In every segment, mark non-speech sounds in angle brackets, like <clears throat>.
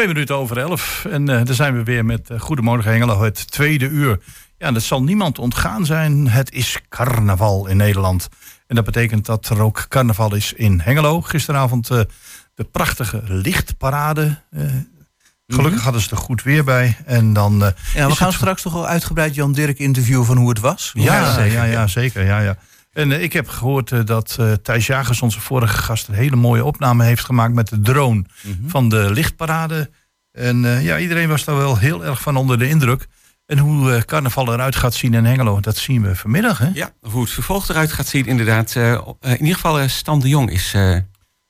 Twee minuten over elf. En uh, daar zijn we weer met uh, Goedemorgen Hengelo, het tweede uur. Ja, dat zal niemand ontgaan zijn. Het is carnaval in Nederland. En dat betekent dat er ook carnaval is in Hengelo. Gisteravond uh, de prachtige lichtparade. Gelukkig mhm. hadden ze er goed weer bij. En dan, ja, we gaan straks toch al uitgebreid Jan Dirk interviewen van hoe het was. Ja, ja, ja, ja, zeker. Ja, ja. En uh, ik heb gehoord uh, dat uh, Thijs Jagers, onze vorige gast, een hele mooie opname heeft gemaakt met de drone mm -hmm. van de lichtparade. En ja, iedereen was daar wel heel erg van onder de indruk. En hoe carnaval eruit gaat zien in Hengelo, dat zien we vanmiddag. Hè? Ja, hoe het vervolg eruit gaat zien, inderdaad. in ieder geval Stan de Jong is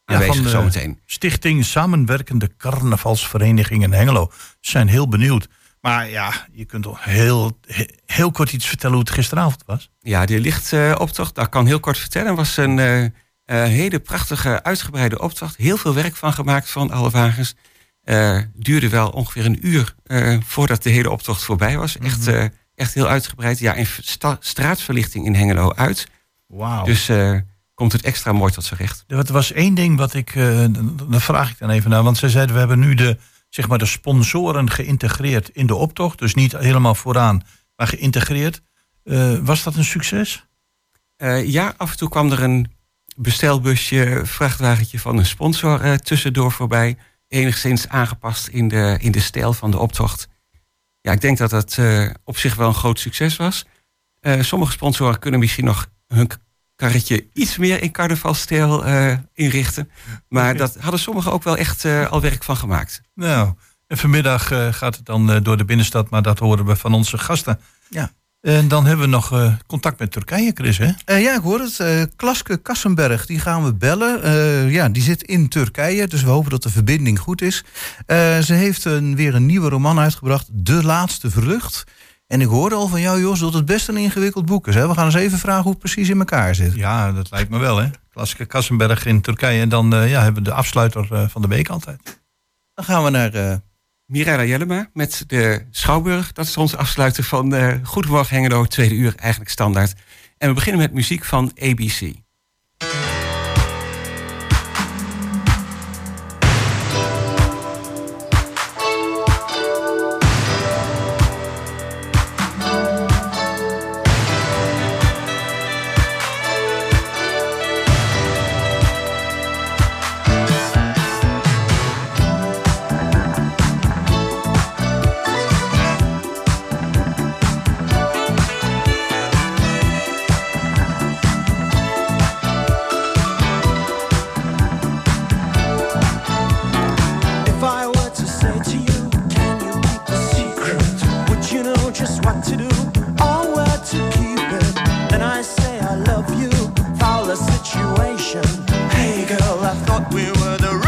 aanwezig zometeen. Stichting Samenwerkende Carnavalsverenigingen Hengelo. Ze zijn heel benieuwd. Maar ja, je kunt toch heel, heel kort iets vertellen hoe het gisteravond was. Ja, die lichtoptocht, dat kan heel kort vertellen. was een uh, uh, hele prachtige, uitgebreide optocht. Heel veel werk van gemaakt van alle wagens. Uh, duurde wel ongeveer een uur voordat de hele optocht voorbij was. Mm -hmm. Echt, echt heel uitgebreid. Ja, in straatverlichting in Hengelo uit. Wauw. Dus komt het extra mooi tot zijn recht. Er was één ding wat ik, daar vraag ik dan even naar. Want ze zeiden, we hebben nu de zeg maar, de sponsoren geïntegreerd in de optocht. Dus niet helemaal vooraan, maar geïntegreerd. Uh, was dat een succes? Uh, ja, af en toe kwam er een bestelbusje, vrachtwagentje van een sponsor uh, tussendoor voorbij. Enigszins aangepast in de, in de stijl van de optocht. Ja, ik denk dat dat op zich wel een groot succes was. sommige sponsoren kunnen misschien nog hun karretje iets meer in carnavalstijl uh, inrichten. Maar dat hadden sommigen ook wel echt uh, al werk van gemaakt. Nou, en vanmiddag uh, gaat het dan door de binnenstad, maar dat horen we van onze gasten. Ja. En dan hebben we nog contact met Turkije, Chris, hè? ja, ik hoor het. Klaske Kassenberg, die gaan we bellen. ja, die zit in Turkije, dus we hopen dat de verbinding goed is. ze heeft een, weer een nieuwe roman uitgebracht, De Laatste Vlucht. En ik hoorde al van jou, Jos, dat het best een ingewikkeld boek is. Hè? We gaan eens even vragen hoe het precies in elkaar zit. Ja, dat lijkt me wel, hè? Klassieke Kassenberg in Turkije. En dan uh, ja, hebben we de afsluiter uh, van de week altijd. Dan gaan we naar uh, Mirella Jellema met de Schouwburg. Dat is onze afsluiter van uh, Goedemorgen Hengelo, tweede uur, eigenlijk standaard. En we beginnen met muziek van ABC. we were the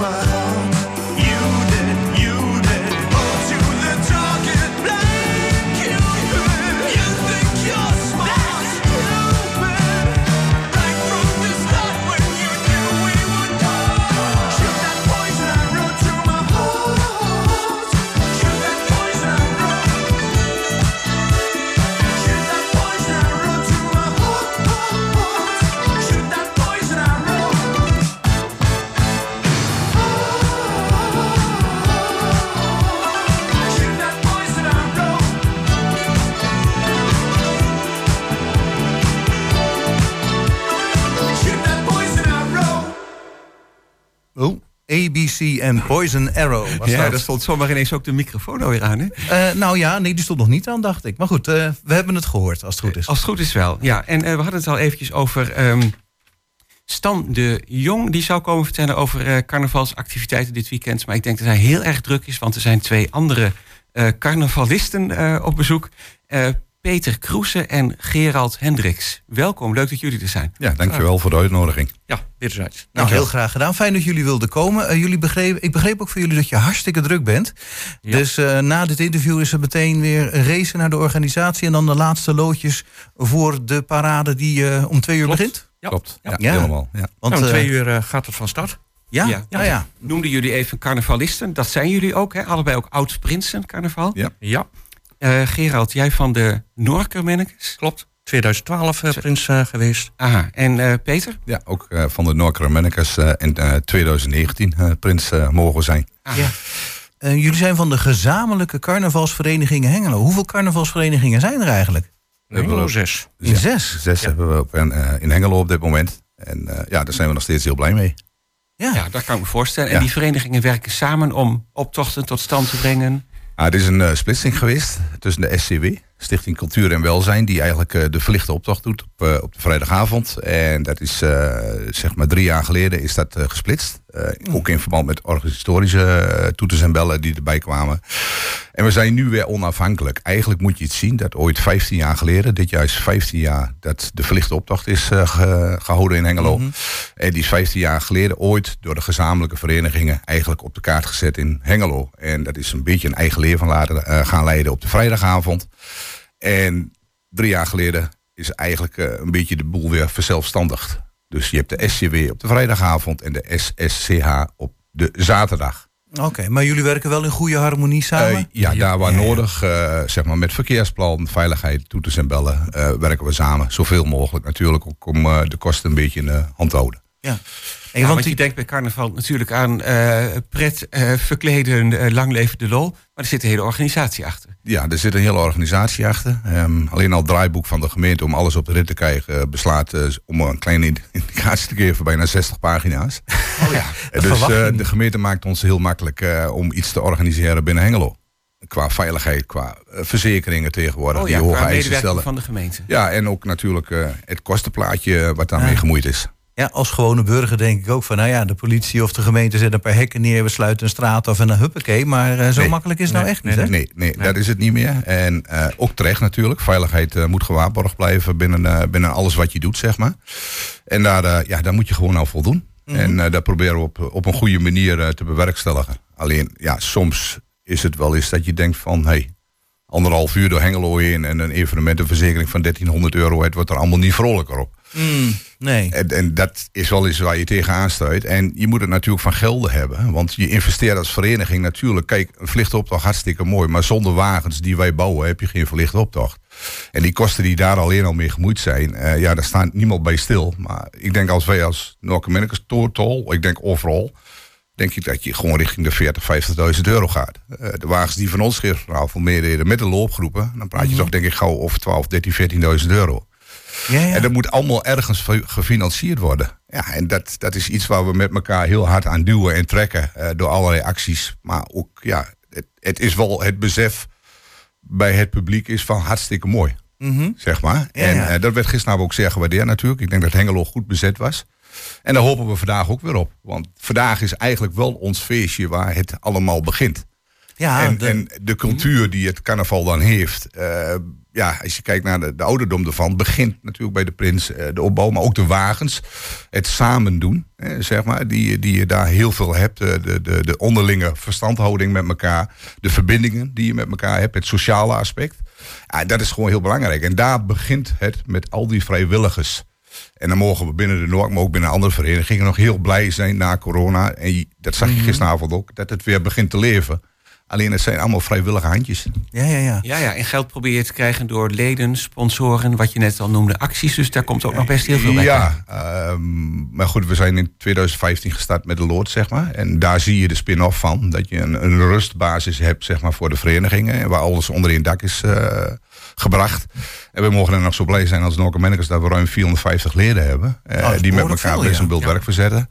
my. Poison Arrow. Was Ja, dat. daar stond zomaar ineens ook de microfoon alweer aan. Hè? Eh, nou ja, nee, die stond nog niet aan, dacht ik. Maar goed, eh, we hebben het gehoord, als het goed is. Als het goed is wel, ja. En eh, we hadden het al eventjes over ehm, Stan de Jong. Die zou komen vertellen over carnavalsactiviteiten dit weekend. Maar ik denk dat hij heel erg druk is, want er zijn twee andere carnavalisten op bezoek. Peter Kroesen en Gerald Hendricks. Welkom, leuk dat jullie er zijn. Ja, dankjewel voor de uitnodiging. Ja, wederzijds. Nou, heel graag gedaan. Fijn dat jullie wilden komen. Eh, jullie begreep, ik begreep ook van jullie dat je hartstikke druk bent. Ja. Dus eh, na dit interview is er meteen weer een race naar de organisatie... en dan de laatste loodjes voor de parade die eh, om twee uur Klopt. begint. Ja. Klopt. Ja, Ja. helemaal. Ja. Want, nou, om twee uur gaat het van start. Ja? Ja. Ja. ja. Noemden jullie even carnavalisten. Dat zijn jullie ook, hè? Allebei ook oud-prinsen carnaval. Ja. Ja, Eh, Gerald, jij van de Norkermannekes? klopt. 2012 eh, prins eh, geweest. Aha, en eh, Peter? ja, ook eh, van de Noordcaramennekes eh in eh, 2019 eh, prins eh, mogen zijn. Ah, Ja. Jullie zijn van de gezamenlijke carnavalsvereniging Hengelo. Hoeveel carnavalsverenigingen zijn er eigenlijk? We hebben er zes. In zes. zes hebben we op, in, eh, in Hengelo op dit moment. En eh, ja, daar zijn we nog steeds heel blij mee. Ja. Ja, dat kan ik me voorstellen. En Ja. die verenigingen werken samen om optochten tot stand te brengen. Ah, het is een eh, splitsing geweest tussen de SCW, Stichting Cultuur en Welzijn, die eigenlijk eh, de verlichte optocht doet op, eh, op de vrijdagavond. En dat is eh, zeg maar drie jaar geleden is dat gesplitst. Ook in verband met organisatorische toeters en bellen die erbij kwamen. En we zijn nu weer onafhankelijk. Eigenlijk moet je het zien dat ooit 15 jaar geleden, dit jaar is 15 jaar dat de verlichte optocht is eh, ge- gehouden in Hengelo. En die is 15 jaar geleden ooit door de gezamenlijke verenigingen eigenlijk op de kaart gezet in Hengelo. En dat is een beetje een eigen leer van laten gaan leiden op de vrijdagavond. En drie jaar geleden is eigenlijk eh, een beetje de boel weer verzelfstandigd. Dus je hebt de SCW op de vrijdagavond en de SSCH op de zaterdag. Oké, maar jullie werken wel in goede harmonie samen? Eh, ja, daar waar Ja, ja. nodig, eh, zeg maar met verkeersplan, veiligheid, toeters en bellen, werken we samen. Zoveel mogelijk natuurlijk ook om de kosten een beetje in de hand te houden. ja. Ja, want want je denkt bij carnaval natuurlijk aan eh, pret, eh, verkleden, eh, lang leven de lol. Maar er zit een hele organisatie achter. Ja, er zit een hele organisatie achter. Ehm, alleen al het draaiboek van de gemeente om alles op de rit te krijgen, beslaat om een kleine ind- <laughs> indicatie te geven bijna 60 pagina's. <laughs> Oh ja. Dus de gemeente maakt ons heel makkelijk om iets te organiseren binnen Hengelo. Qua veiligheid, qua verzekeringen tegenwoordig, Oh die hoge eisen stellen. van de gemeente. Ja, en ook natuurlijk het kostenplaatje wat daarmee Ja. gemoeid is. Ja, als gewone burger denk ik ook van, nou ja, de politie of de gemeente zetten een paar hekken neer, we sluiten een straat af en dan huppakee. Maar eh, zo Nee. makkelijk is het nou Nee, echt niet, hè? Nee, nee, dat is het niet meer. En eh, ook terecht natuurlijk. Veiligheid eh, moet gewaarborgd blijven binnen, binnen alles wat je doet, zeg maar. En daar, ja, daar moet je gewoon aan voldoen. En eh dat proberen we op, op een goede manier te bewerkstelligen. Alleen, ja, soms is het wel eens dat je denkt van... Hey, anderhalf uur door Hengelo heen en een evenementenverzekering van 1300 euro... het wordt er allemaal niet vrolijker op. Mm, nee. En, en dat is wel eens waar je tegenaan stuit. En je moet het natuurlijk van gelden hebben. Want je investeert als vereniging natuurlijk. Kijk, een verlichte optocht hartstikke mooi. Maar zonder wagens die wij bouwen heb je geen verlichte optocht. En die kosten die daar alleen al mee gemoeid zijn. eh, ja, daar staat niemand bij stil. Maar ik denk als wij als Noord-Amerika's total. Ik denk overal. Denk ik dat je gewoon richting de 40, 50.000 euro gaat. Eh, de wagens die van ons gisteravond meededen met de loopgroepen. Dan praat je toch denk ik gauw over 12, 13, 14.000 euro. Ja, ja. En dat moet allemaal ergens ge- gefinancierd worden. Ja, en dat, dat is iets waar we met elkaar heel hard aan duwen en trekken eh, door allerlei acties. Maar ook, ja, het, het is wel het besef bij het publiek is van hartstikke mooi, Mhm. zeg maar. Ja, en eh, dat werd gisteravond ook zeer gewaardeerd natuurlijk. Ik denk dat Hengelo goed bezet was. En daar hopen we vandaag ook weer op. Want vandaag is eigenlijk wel ons feestje waar het allemaal begint. Ja, en, de- en de cultuur die het carnaval dan heeft. eh, ja, als je kijkt naar de, de ouderdom ervan, begint natuurlijk bij de prins, eh, de opbouw, maar ook de wagens. Het samen doen, eh, zeg maar, die, die je daar heel veel hebt. eh, de, de, de onderlinge verstandhouding met elkaar. De verbindingen die je met elkaar hebt, het sociale aspect. Ja, dat is gewoon heel belangrijk. En daar begint het met al die vrijwilligers. En dan mogen we binnen de Noord, maar ook binnen andere verenigingen nog heel blij zijn na corona. En dat zag je gisteravond ook, dat het weer begint te leven. Alleen het zijn allemaal vrijwillige handjes. ja, ja, ja. Ja, ja, en geld probeer je te krijgen door leden, sponsoren, wat je net al noemde, acties. Dus daar komt ook nog best heel veel bij. Ja, ehm, maar goed, we zijn in 2015 gestart met de Lood, zeg maar. En daar zie je de spin-off van. Dat je een, een rustbasis hebt, zeg maar, voor de verenigingen. Waar alles onder één dak is eh, gebracht. En we mogen er nog zo blij zijn als Noord Managers dat we ruim 450 leden hebben. eh, is die met elkaar veel, best ja. een beeld Ja. werk verzetten.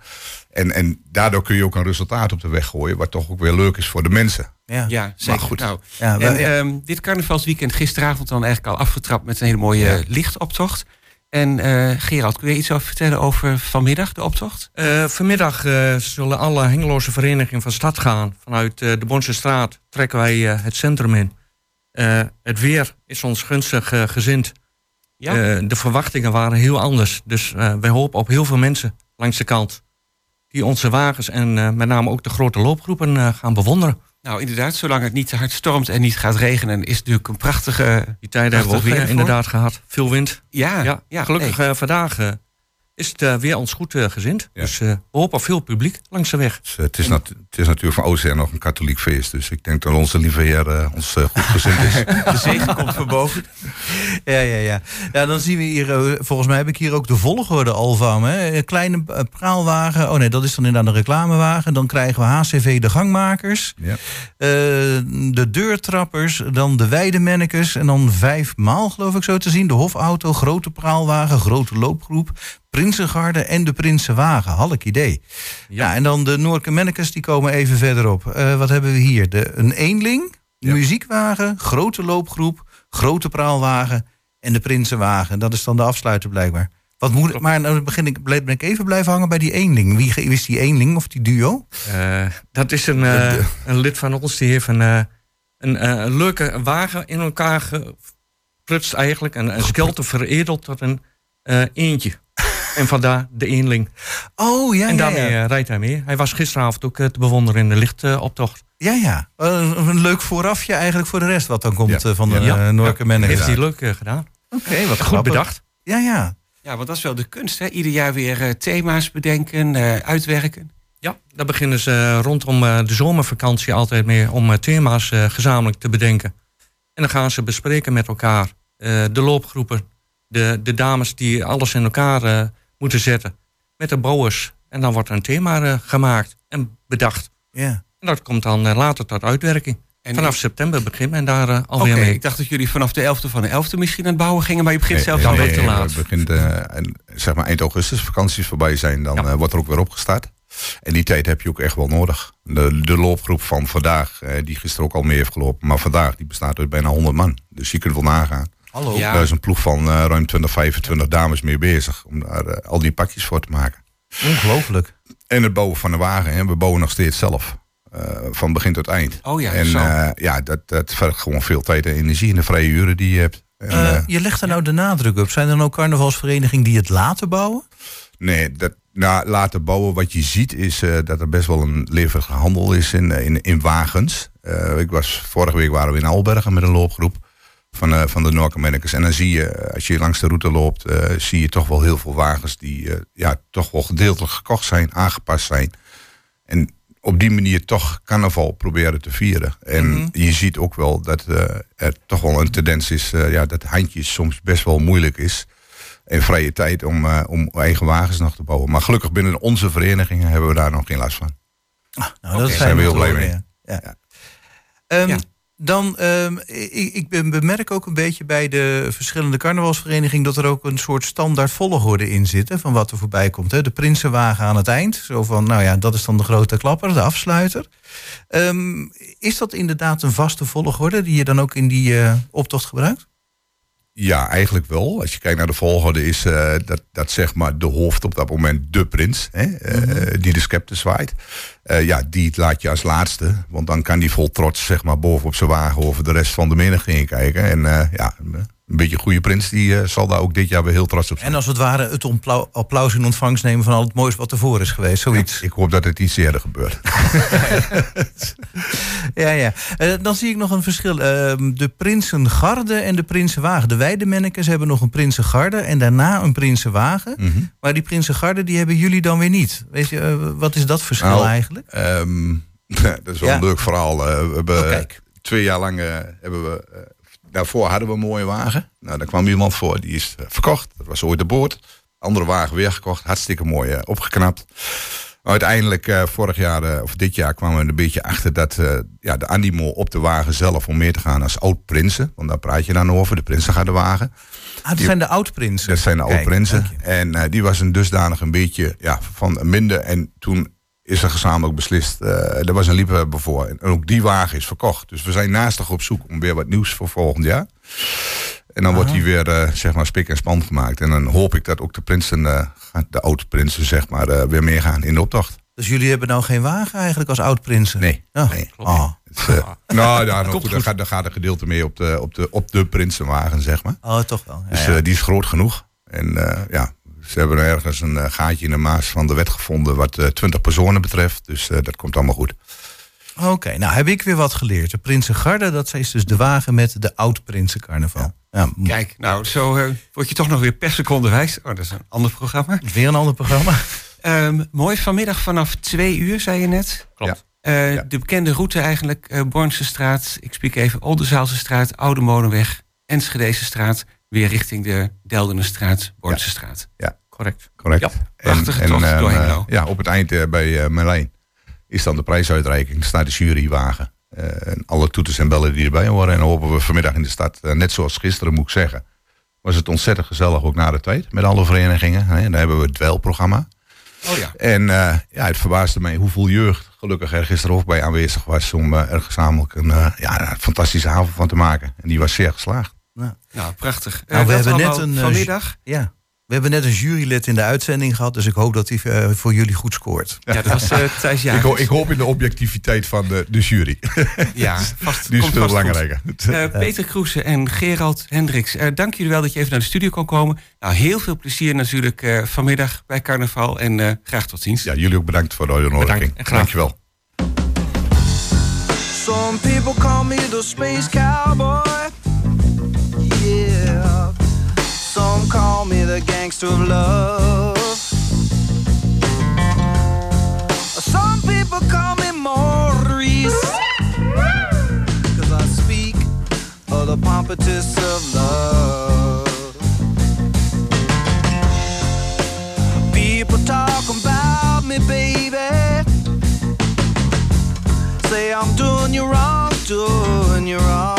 En, en daardoor kun je ook een resultaat op de weg gooien, wat toch ook weer leuk is voor de mensen. Ja. Ja, zeker. goed. Nou, Ja, en, wel- ja. ehm, dit carnavalsweekend gisteravond dan eigenlijk al afgetrapt met een hele mooie Ja. lichtoptocht. En eh, Gerald, kun je iets over vertellen over vanmiddag de optocht? Eh, vanmiddag eh, zullen alle Hengeloze verenigingen van stad gaan. Vanuit eh, de Bonse straat trekken wij eh, het centrum in. Eh, het weer is ons gunstig gezind. Ja. Eh, de verwachtingen waren heel anders. Dus eh, wij hopen op heel veel mensen langs de kant. Die onze wagens en eh, met name ook de grote loopgroepen eh, gaan bewonderen. Nou, inderdaad, zolang het niet te hard stormt en niet gaat regenen, is het natuurlijk een prachtige. Die tijden hebben we ook weer inderdaad gehad. Veel wind. Ja, Ja, ja, gelukkig nee. eh, vandaag eh, is het eh, weer ons goed eh, gezind. Ja. Dus eh, we hopen op veel publiek langs de weg. Dus, het, is het is natuurlijk van oudsher nog een katholiek feest. Dus ik denk dat onze lieve heer ons goed gezind is. <laughs> De zegen komt van boven. Ja, ja, ja. Ja, dan zien we hier, volgens mij heb ik hier ook de volgorde al van. Hè? Een kleine praalwagen. Oh nee, dat is dan inderdaad een reclamewagen. Dan krijgen we HCV de gangmakers. Ja. de deurtrappers. Dan de weidemannekes. En dan vijf maal, geloof ik zo te zien. De hofauto, grote praalwagen, grote loopgroep. Prinsengarde en de Prinsenwagen. Halk idee. Ja. en dan de Noorke Mennekes, die komen even verderop. Eh, wat hebben we hier? De, een eenling, Ja. muziekwagen, grote loopgroep, grote praalwagen en de Prinsenwagen. Dat is dan de afsluiter blijkbaar. Wat moet, maar dan begin ik, ben ik even blijven hangen bij die eenling. Wie is die eenling of die duo? Eh, dat is een, eh, een lid van ons die heeft een, een, een leuke wagen in elkaar geprutst eigenlijk. En een skelter veredeld tot een eentje. En vandaar de eenling. Oh ja, en ja, daarmee ja. eh, rijdt hij mee. Hij was gisteravond ook eh, te bewonderen in de lichtoptocht. ja, ja. Eh, een leuk voorafje eigenlijk voor de rest wat dan komt Ja. eh, van de Ja. eh, Noorke heeft hij leuk eh, gedaan. Oké, wat Goed grappig. bedacht. Ja, ja. Ja, want dat is wel de kunst, hè? Ieder jaar weer eh, thema's bedenken, eh, uitwerken. Ja, daar beginnen ze eh, rondom eh, de zomervakantie altijd mee om eh, thema's eh, gezamenlijk te bedenken. En dan gaan ze bespreken met elkaar eh, de loopgroepen, de, de dames die alles in elkaar eh, moeten zetten, met de bouwers. En dan wordt er een thema eh, gemaakt en bedacht. ja. En dat komt dan eh, later tot uitwerking. En Vanaf september begint men daar eh, alweer Oké, mee. ik dacht dat jullie vanaf de 11e van de 11e misschien aan het bouwen gingen, maar je begint zelf dan al weer te laat. Het begint, en, zeg maar eind augustus, vakanties voorbij zijn, dan Ja. wordt er ook weer opgestart. En die tijd heb je ook echt wel nodig. De, de loopgroep van vandaag, eh, die gisteren ook al mee heeft gelopen, maar vandaag die bestaat uit bijna 100 man. Dus je kunt wel nagaan. Hallo. Ja. Daar is een ploeg van eh, ruim 20, 25 dames mee bezig om daar eh, al die pakjes voor te maken. Ongelooflijk. En het bouwen van de wagen, hè. we bouwen nog steeds zelf. eh, van begin tot eind. Oh ja, en zo. eh, ja, dat, dat vergt gewoon veel tijd en energie in de vrije uren die je hebt. En, je legt er nou de nadruk op. Zijn er nou carnavalsverenigingen die het laten bouwen? Nee, dat, nou, laten bouwen. Wat je ziet is eh, dat er best wel een levendige handel is in, in, in wagens. Eh, ik was, vorige week waren we in Albergen met een loopgroep van, eh, van de Noordermennekes. En dan zie je, eh, als je langs de route loopt, eh, zie je toch wel heel veel wagens die eh, ja, toch wel gedeeltelijk gekocht zijn, aangepast zijn. En op die manier toch carnaval proberen te vieren. En Mhm. je ziet ook wel dat eh, er toch wel een tendens is eh, ja, dat handjes soms best wel moeilijk is. En vrije tijd om, eh, om eigen wagens nog te bouwen. Maar gelukkig binnen onze verenigingen hebben we daar nog geen last van. Nou, Oké, dat zijn we heel blij mee. Ja. Ja. Ehm, Ja. Dan, ehm, ik, ik bemerk ook een beetje bij de verschillende carnavalsverenigingen dat er ook een soort standaard volgorde in zit. van wat er voorbij komt. Hè. De Prinsenwagen aan het eind. Zo van, nou ja, dat is dan de grote klapper, de afsluiter. Ehm, is dat inderdaad een vaste volgorde die je dan ook in die eh, optocht gebruikt? Ja, eigenlijk wel. Als je kijkt naar de volgorde is eh, dat, dat zeg maar de hoofd op dat moment de prins. Hè, eh, Die de scepter zwaait. Eh, ja, die laat je als laatste. Want dan kan die vol trots zeg maar bovenop zijn wagen over de rest van de menigte heen kijken. En ja, een beetje goede prins die eh, zal daar ook dit jaar weer heel trots op zijn. En als het ware het applaus in ontvangst nemen van al het moois wat ervoor is geweest. Zoiets. Ik hoop dat het iets eerder gebeurt. <laughs> Ja, ja. Eh, dan zie ik nog een verschil. Ehm, de Prinsengarde en de Prinsenwagen. De Weidemennekes hebben nog een Prinsengarde en daarna een Prinsenwagen. Mhm. Maar die Prinsengarde die hebben jullie dan weer niet. Weet je, eh, wat is dat verschil Nou, eigenlijk? Ehm, <laughs> dat is wel Ja. een leuk verhaal. We hebben Oh, twee jaar lang hebben we. Daarvoor hadden we een mooie wagen. Nou, daar kwam iemand voor, die is eh, verkocht. Dat was ooit de boord. Andere wagen weer gekocht. Hartstikke mooi eh, opgeknapt. Uiteindelijk, eh, vorig jaar of dit jaar, kwamen we een beetje achter dat ja, de animo op de wagen zelf om meer te gaan als oud-prinsen. Want daar praat je dan over, de prinsengardewagen. Ah, dat zijn de oud-prinsen. Dat zijn de oud-prinsen. En die was een dusdanig een beetje ja, van minder. En toen is er gezamenlijk beslist, eh, er was een liefhebber voor. En ook die wagen is verkocht. Dus we zijn naastig op zoek om weer wat nieuws voor volgend jaar. En dan wordt die weer, eh, zeg maar, spik en span gemaakt. En dan hoop ik dat ook de prinsen, eh, de oud-prinsen, zeg maar, weer meer gaan in de optocht. Dus jullie hebben nou geen wagen eigenlijk als oud-prinsen? Nee, Oh. nee. Oh. Het eh, <laughs> nou, daar, nog goed, daar, gaat, daar gaat een gedeelte mee op de, op de, op de prinsenwagen, zeg maar. Oh, toch wel. Ja, Dus ja. die is groot genoeg. En ja, ze hebben ergens een eh, gaatje in de maas van de wet gevonden wat eh 20 personen betreft. Dus eh, dat komt allemaal goed. Oké, nou heb ik weer wat geleerd. De Prinsengarde, dat is dus de wagen met de oud-prinsencarnaval. Ja. Kijk, nou, zo eh, word je toch nog weer per seconde wijs. Oh, dat is een ander programma. Weer een ander programma. <laughs> Ehm, mooi, vanmiddag vanaf twee uur, zei je net. Klopt. Eh, Ja. De bekende route eigenlijk, eh Bornse straat, ik spreek even Oldenzaalse straat, Oude Molenweg, Enschedese straat, weer richting de Deldenenstraat, Bornse straat. Correct. Correct. Ja, prachtige tocht eh, door Hengelo. ja, op het eind eh, bij eh Merlijn is dan de prijsuitreiking. Staat de jurywagen. Eh, en alle toeters en bellen die erbij horen. En dan hopen we vanmiddag in de stad, net zoals gisteren moet ik zeggen, was het ontzettend gezellig ook na de tijd met alle verenigingen. Hè. Dan hebben we het dwelprogramma. Oh ja. En eh, ja, het verbaasde mij hoeveel jeugd gelukkig er gisteren ook bij aanwezig was om eh, er gezamenlijk een, eh, ja, een fantastische avond van te maken. En die was zeer geslaagd. Nou, prachtig. Nou, we hebben net een, vanmiddag. Ja. We hebben net een jurylid in de uitzending gehad, dus ik hoop dat hij eh, voor jullie goed scoort. Ja, dat was eh Thijs Ik, ho- ik hoop in de objectiviteit van de, de jury. <laughs> Ja, vast, Die is veel belangrijker. Eh, Peter Kroesen en Gerald Hendricks, eh, dank jullie wel dat je even naar de studio kon komen. Nou, heel veel plezier natuurlijk eh, vanmiddag bij carnaval en eh, graag tot ziens. Ja, jullie ook bedankt voor de uitnodiging. Bedankt en graag. Dankjewel. Some people call me the space cowboy. Yeah. Some call me the gangster of love. Some people call me Maurice. Cause I speak of the pompatus of love. People talk about me, baby. Say I'm doing you wrong, doing you wrong.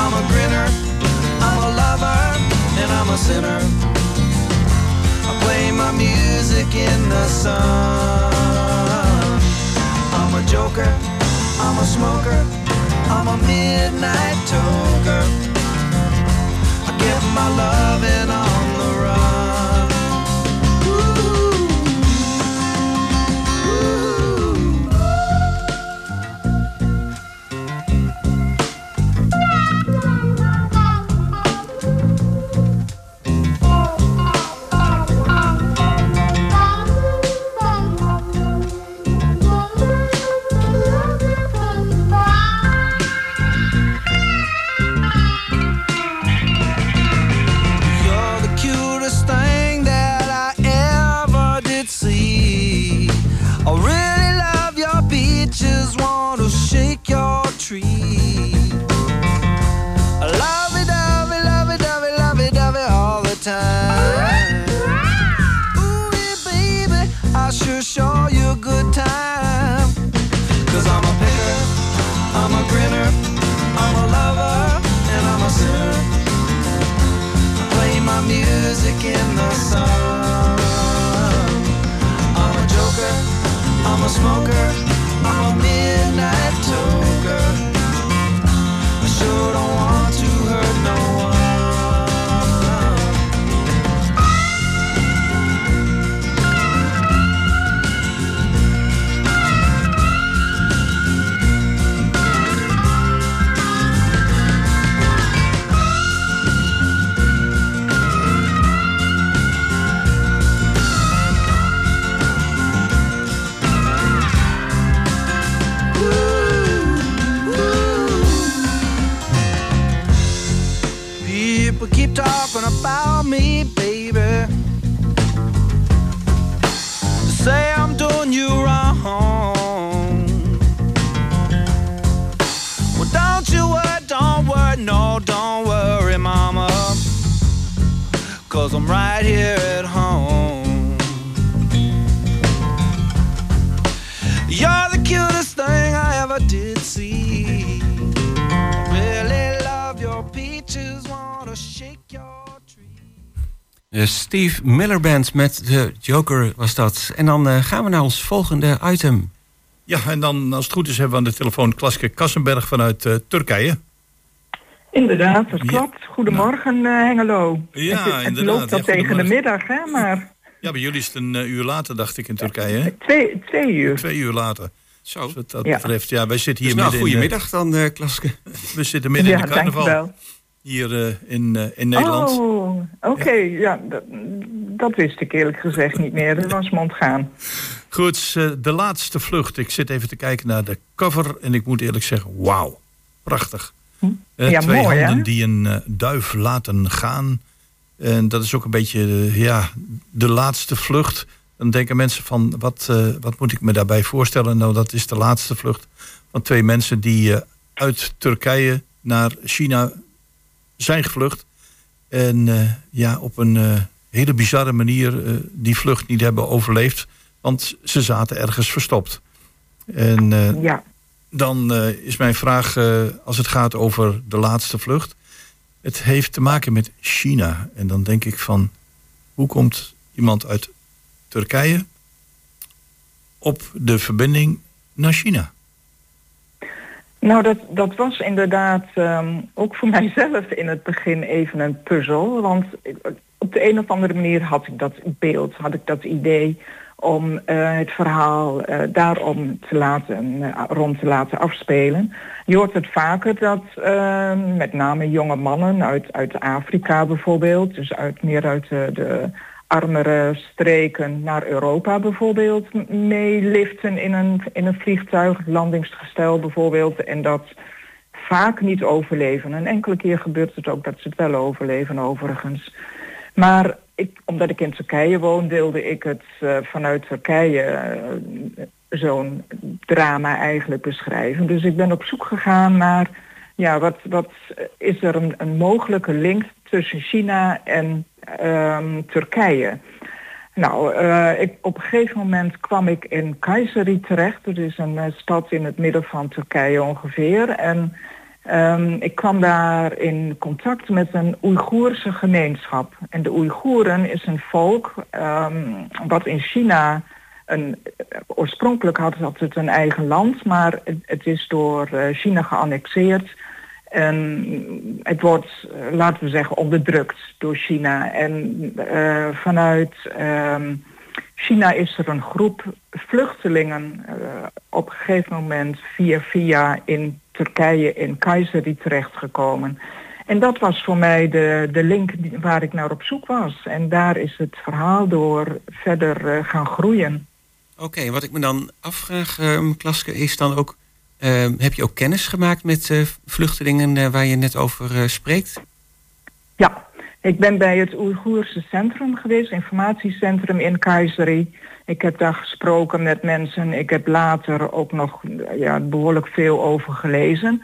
I'm a grinner, I'm a lover, and I'm a sinner. I play my music in the sun. I'm a joker, I'm a smoker, I'm a midnight toker. I get my loving on the Steve Miller Band met de Joker was dat. En dan eh, gaan we naar ons volgende item. Ja, en dan als het goed is hebben we aan de telefoon Klaske Kassenberg vanuit eh, Turkije. Inderdaad, dat Ja. klopt. Goedemorgen, eh, Hengelo. Ja, het, het inderdaad. loopt al Ja, tegen de middag, hè, maar Ja, bij jullie is het een uur later, dacht ik, in Turkije. Hè? twee, twee uur. Twee uur later. Zo. Dus wat dat Ja. betreft, ja, wij zitten Dus hier nou, midden in, goedemiddag dan, eh Klaske. we zitten midden ja, in de carnaval. dankjewel. Hier eh, in, eh, in Nederland. Oh, oké. Ja, dat, dat wist ik eerlijk gezegd niet meer. Dat was me ontgaan. Goed, eh, de laatste vlucht. Ik zit even te kijken naar de cover en ik moet eerlijk zeggen, wauw, prachtig. Eh, Ja, twee mooi, hè? handen die een duif laten gaan. En dat is ook een beetje ja, de laatste vlucht. Dan denken mensen van, wat, wat moet ik me daarbij voorstellen? Nou, dat is de laatste vlucht van twee mensen die uit Turkije naar China zijn gevlucht. En eh, ja, op een eh, hele bizarre manier eh, die vlucht niet hebben overleefd. Want ze zaten ergens verstopt. En Ja. dan is mijn vraag, als het gaat over de laatste vlucht. Het heeft te maken met China. En dan denk ik van, hoe komt iemand uit Turkije op de verbinding naar China? Nou, dat, dat was inderdaad ehm, ook voor <laughs> mijzelf in het begin even een puzzel. Want op de een of andere manier had ik dat beeld, had ik dat idee om eh, het verhaal eh, daarom te laten, eh, rond te laten afspelen. Je hoort het vaker dat eh, met name jonge mannen uit, uit Afrika bijvoorbeeld, dus uit, meer uit de armere streken naar Europa bijvoorbeeld meeliften in een, in een vliegtuig, landingsgestel bijvoorbeeld, en dat vaak niet overleven. Een enkele keer gebeurt het ook dat ze het wel overleven overigens. Maar ik, omdat ik in Turkije woon, wilde ik het eh, vanuit Turkije eh, zo'n drama eigenlijk beschrijven. Dus ik ben op zoek gegaan naar, ja, wat, wat is er een mogelijke link tussen China en ehm, Turkije? Nou, eh, op een gegeven moment kwam ik in Kayseri terecht. Dat is een eh, stad in het midden van Turkije ongeveer. En ehm, ik kwam daar in contact met een Oeigoerse gemeenschap. En de Oeigoeren is een volk ehm, wat in China... Een, oorspronkelijk had het een eigen land, maar het, het is door eh, China geannexeerd. En het wordt, eh, laten we zeggen, onderdrukt door China. En eh, vanuit ehm, China is er een groep vluchtelingen eh, op een gegeven moment via via in Turkije in Kayseri terechtgekomen. En dat was voor mij de, de link waar ik naar op zoek was. En daar is het verhaal door verder gaan groeien. Oké, wat ik me dan afvraag, Klaske, is dan ook... ehm, heb je ook kennis gemaakt met eh, vluchtelingen eh, waar je net over eh, spreekt? Ja, ik ben bij het Oeigoerse centrum geweest, informatiecentrum in Kayseri. Ik heb daar gesproken met mensen. Ik heb later ook nog ja, behoorlijk veel over gelezen.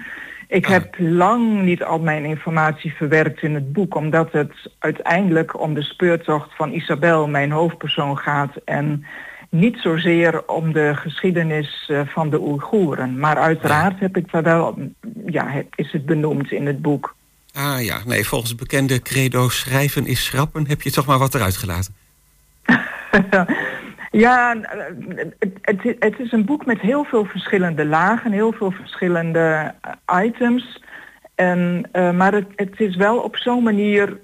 Ik Ah. heb lang niet al mijn informatie verwerkt in het boek, omdat het uiteindelijk om de speurtocht van Isabel, mijn hoofdpersoon, gaat. En niet zozeer om de geschiedenis eh, van de Oeigoeren. Maar uiteraard heb ik daar wel, ja, is het benoemd in het boek. Ah ja, nee, volgens bekende credo schrijven is schrappen... heb je toch maar wat eruit gelaten. <laughs> Ja, het, het, het is een boek met heel veel verschillende lagen, heel veel verschillende eh, items. En, eh, maar het, het is wel op zo'n manier,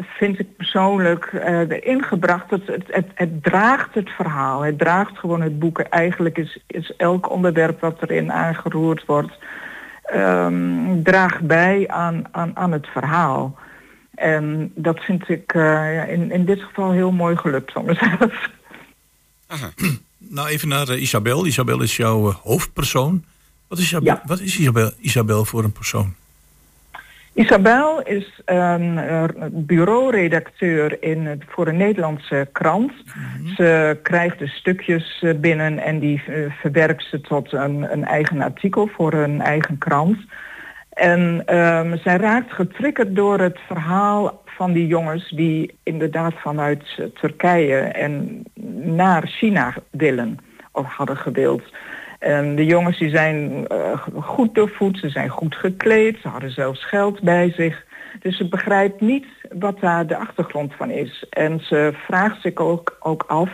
vind ik persoonlijk, eh, erin gebracht. Dat het, het, het draagt het verhaal. Het draagt gewoon het boek. Eigenlijk is, is elk onderwerp wat erin aangeroerd wordt, ehm, draagt bij aan, aan, aan het verhaal. En dat vind ik eh, in, in dit geval heel mooi gelukt van mezelf. Aha. Nou, even naar eh, Isabel. Isabel is jouw eh, hoofdpersoon. Wat is, Isabel, Ja. wat is Isabel, Isabel voor een persoon? Isabel is een eh, bureauredacteur in het, voor een Nederlandse krant. Ze krijgt de stukjes eh, binnen en die eh, verwerkt ze tot een, een eigen artikel voor een eigen krant. En ehm, zij raakt getriggerd door het verhaal van die jongens die inderdaad vanuit Turkije en naar China willen of hadden gewild. En de jongens die zijn eh, goed doorvoed, ze zijn goed gekleed, ze hadden zelfs geld bij zich. Dus ze begrijpt niet wat daar de achtergrond van is. En ze vraagt zich ook, ook af,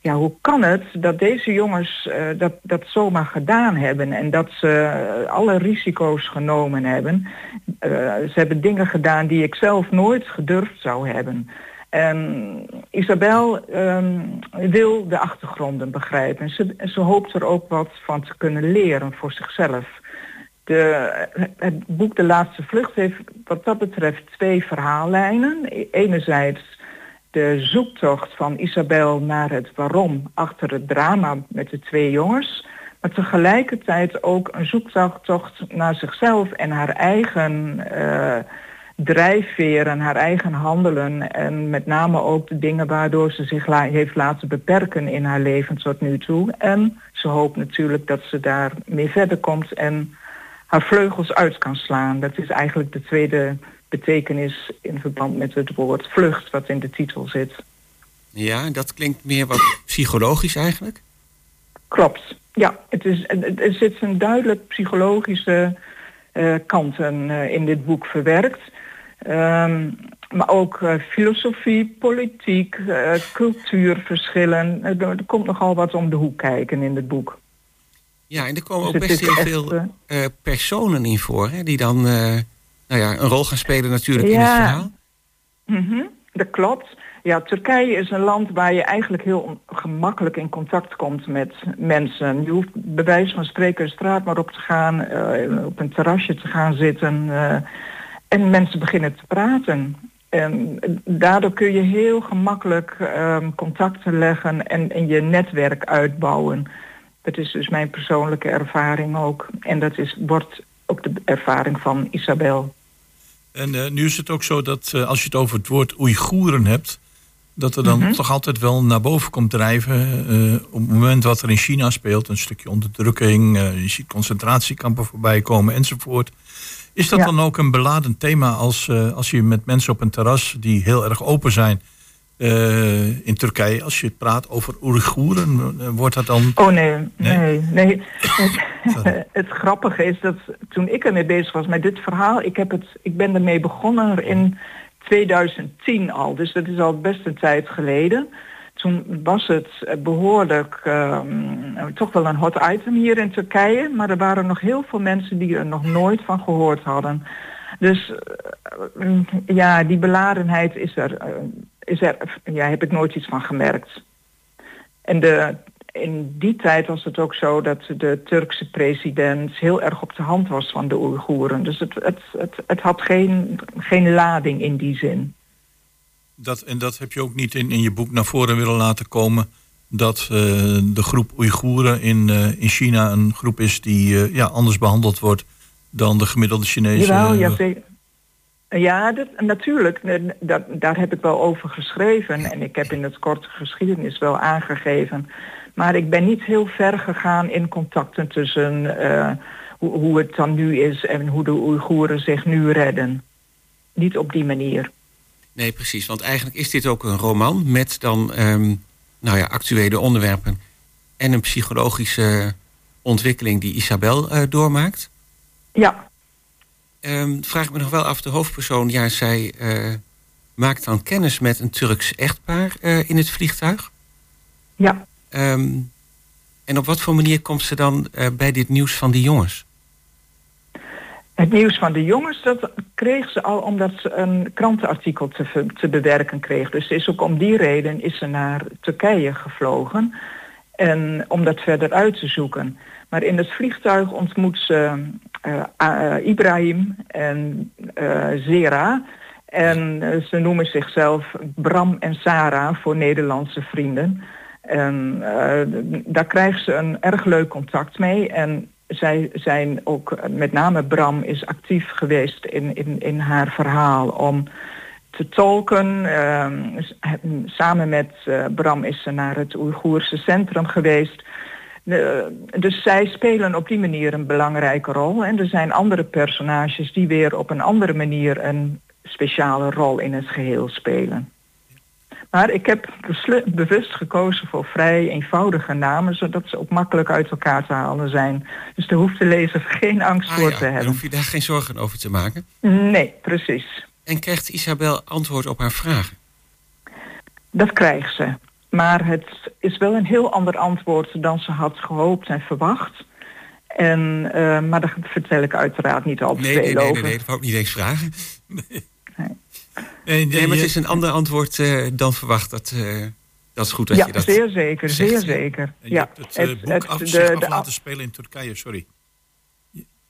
ja, hoe kan het dat deze jongens uh, dat, dat zomaar gedaan hebben en dat ze alle risico's genomen hebben. Uh, ze hebben dingen gedaan die ik zelf nooit gedurfd zou hebben. En Isabel um, wil de achtergronden begrijpen. Ze, ze hoopt er ook wat van te kunnen leren voor zichzelf. De, het boek De Laatste Vlucht heeft wat dat betreft twee verhaallijnen. Enerzijds de zoektocht van Isabel naar het waarom achter het drama met de twee jongens. Maar tegelijkertijd ook een zoektocht naar zichzelf en haar eigen uh, drijfveer en haar eigen handelen. En met name ook de dingen waardoor ze zich la heeft laten beperken in haar leven tot nu toe. En ze hoopt natuurlijk dat ze daar mee verder komt en haar vleugels uit kan slaan. Dat is eigenlijk de tweede betekenis in verband met het woord vlucht wat in de titel zit. Ja, dat klinkt meer wat psychologisch eigenlijk? Klopt. Ja, het is, er zit een duidelijk psychologische uh, kanten uh, in dit boek verwerkt. Um, maar ook uh, filosofie, politiek, cultuurverschillen. Er, er, komt nogal wat om de hoek kijken in het boek. Ja, en er komen dus ook best heel echt, veel personen in voor, hè, die dan nou ja, een rol gaan spelen natuurlijk ja. in het verhaal. Mm -hmm, dat klopt. Ja, Turkije is een land waar je eigenlijk heel gemakkelijk in contact komt met mensen. Je hoeft bij wijze van spreken straat maar op te gaan, op een terrasje te gaan zitten. En mensen beginnen te praten. En daardoor kun je heel gemakkelijk um, contacten leggen en, en je netwerk uitbouwen. Dat is dus mijn persoonlijke ervaring ook. En dat is, wordt ook de ervaring van Isabel. En uh, nu is het ook zo dat uh, als je het over het woord Oeigoeren hebt, dat er dan mm -hmm. toch altijd wel naar boven komt drijven. Uh, op het moment wat er in China speelt, een stukje onderdrukking, je ziet concentratiekampen voorbij komen enzovoort. Is dat ja. dan ook een beladen thema als, als je met mensen op een terras die heel erg open zijn, uh, in Turkije, als je praat over Oeigoeren, wordt dat dan... Oh nee, nee, nee. nee. <laughs> het, <laughs> het grappige is dat toen ik ermee bezig was met dit verhaal, ik, heb het, ik ben ermee begonnen in 2010 al, dus dat is al best een tijd geleden. Toen was het behoorlijk um, toch wel een hot item hier in Turkije, maar er waren nog heel veel mensen die er nog nooit van gehoord hadden. Dus uh, ja, die beladenheid is er. Uh, is er, ja, heb ik nooit iets van gemerkt. En de, in die tijd was het ook zo dat de Turkse president heel erg op de hand was van de Oeigoeren. Dus het, het, het, het had geen, geen lading in die zin. Dat, en dat heb je ook niet in, in je boek naar voren willen laten komen. Dat uh, de groep Oeigoeren in, uh, in China een groep is die uh, ja, anders behandeld wordt dan de gemiddelde Chinese. Jawel, ja, zeker. Ja, dat, natuurlijk. Dat, daar heb ik wel over geschreven. En ik heb in het korte geschiedenis wel aangegeven. Maar ik ben niet heel ver gegaan in contacten tussen uh, hoe, hoe het dan nu is en hoe de Oeigoeren zich nu redden. Niet op die manier. Nee, precies. Want eigenlijk is dit ook een roman met dan um, nou ja, actuele onderwerpen en een psychologische ontwikkeling die Isabel uh, doormaakt. Ja. Um, vraag ik me nog wel af, de hoofdpersoon, ja, zij uh, maakt dan kennis met een Turks echtpaar uh, in het vliegtuig. Ja. Um, en op wat voor manier komt ze dan bij dit nieuws van die jongens? Het nieuws van de jongens, dat kreeg ze al omdat ze een krantenartikel te, te bewerken kreeg. Dus is ook om die reden is ze naar Turkije gevlogen. En om dat verder uit te zoeken. Maar in het vliegtuig ontmoet ze uh, uh, Ibrahim en Zera. En ze noemen zichzelf Bram en Sarah voor Nederlandse vrienden. En daar krijgt ze een erg leuk contact mee. En zij zijn ook, met name Bram is actief geweest in, in, in haar verhaal om te tolken. samen met Bram is ze naar het Oeigoerse centrum geweest dus zij spelen op die manier een belangrijke rol. En er zijn andere personages die weer op een andere manier een speciale rol in het geheel spelen. Maar ik heb bewust gekozen voor vrij eenvoudige namen, zodat ze ook makkelijk uit elkaar te halen zijn. Dus daar hoeft de lezer geen angst Ah voor ja, te dan hebben. hoef je daar geen zorgen over te maken. Nee, precies. En krijgt Isabel antwoord op haar vragen? Dat krijgt ze. Maar het is wel een heel ander antwoord dan ze had gehoopt en verwacht. En, eh, maar daar vertel ik uiteraard niet al te Nee, veel nee, nee, over. nee, nee, dat wou ik niet eens vragen. <laughs> Nee, Nee, maar het is een ander antwoord eh, dan verwacht. Dat, eh, dat is goed dat ja, je dat... zeer zeker, zegt, zeer ja. zeker. En je Ja, hebt het, eh, boek af, de- zich de af af- laten spelen in Turkije, sorry.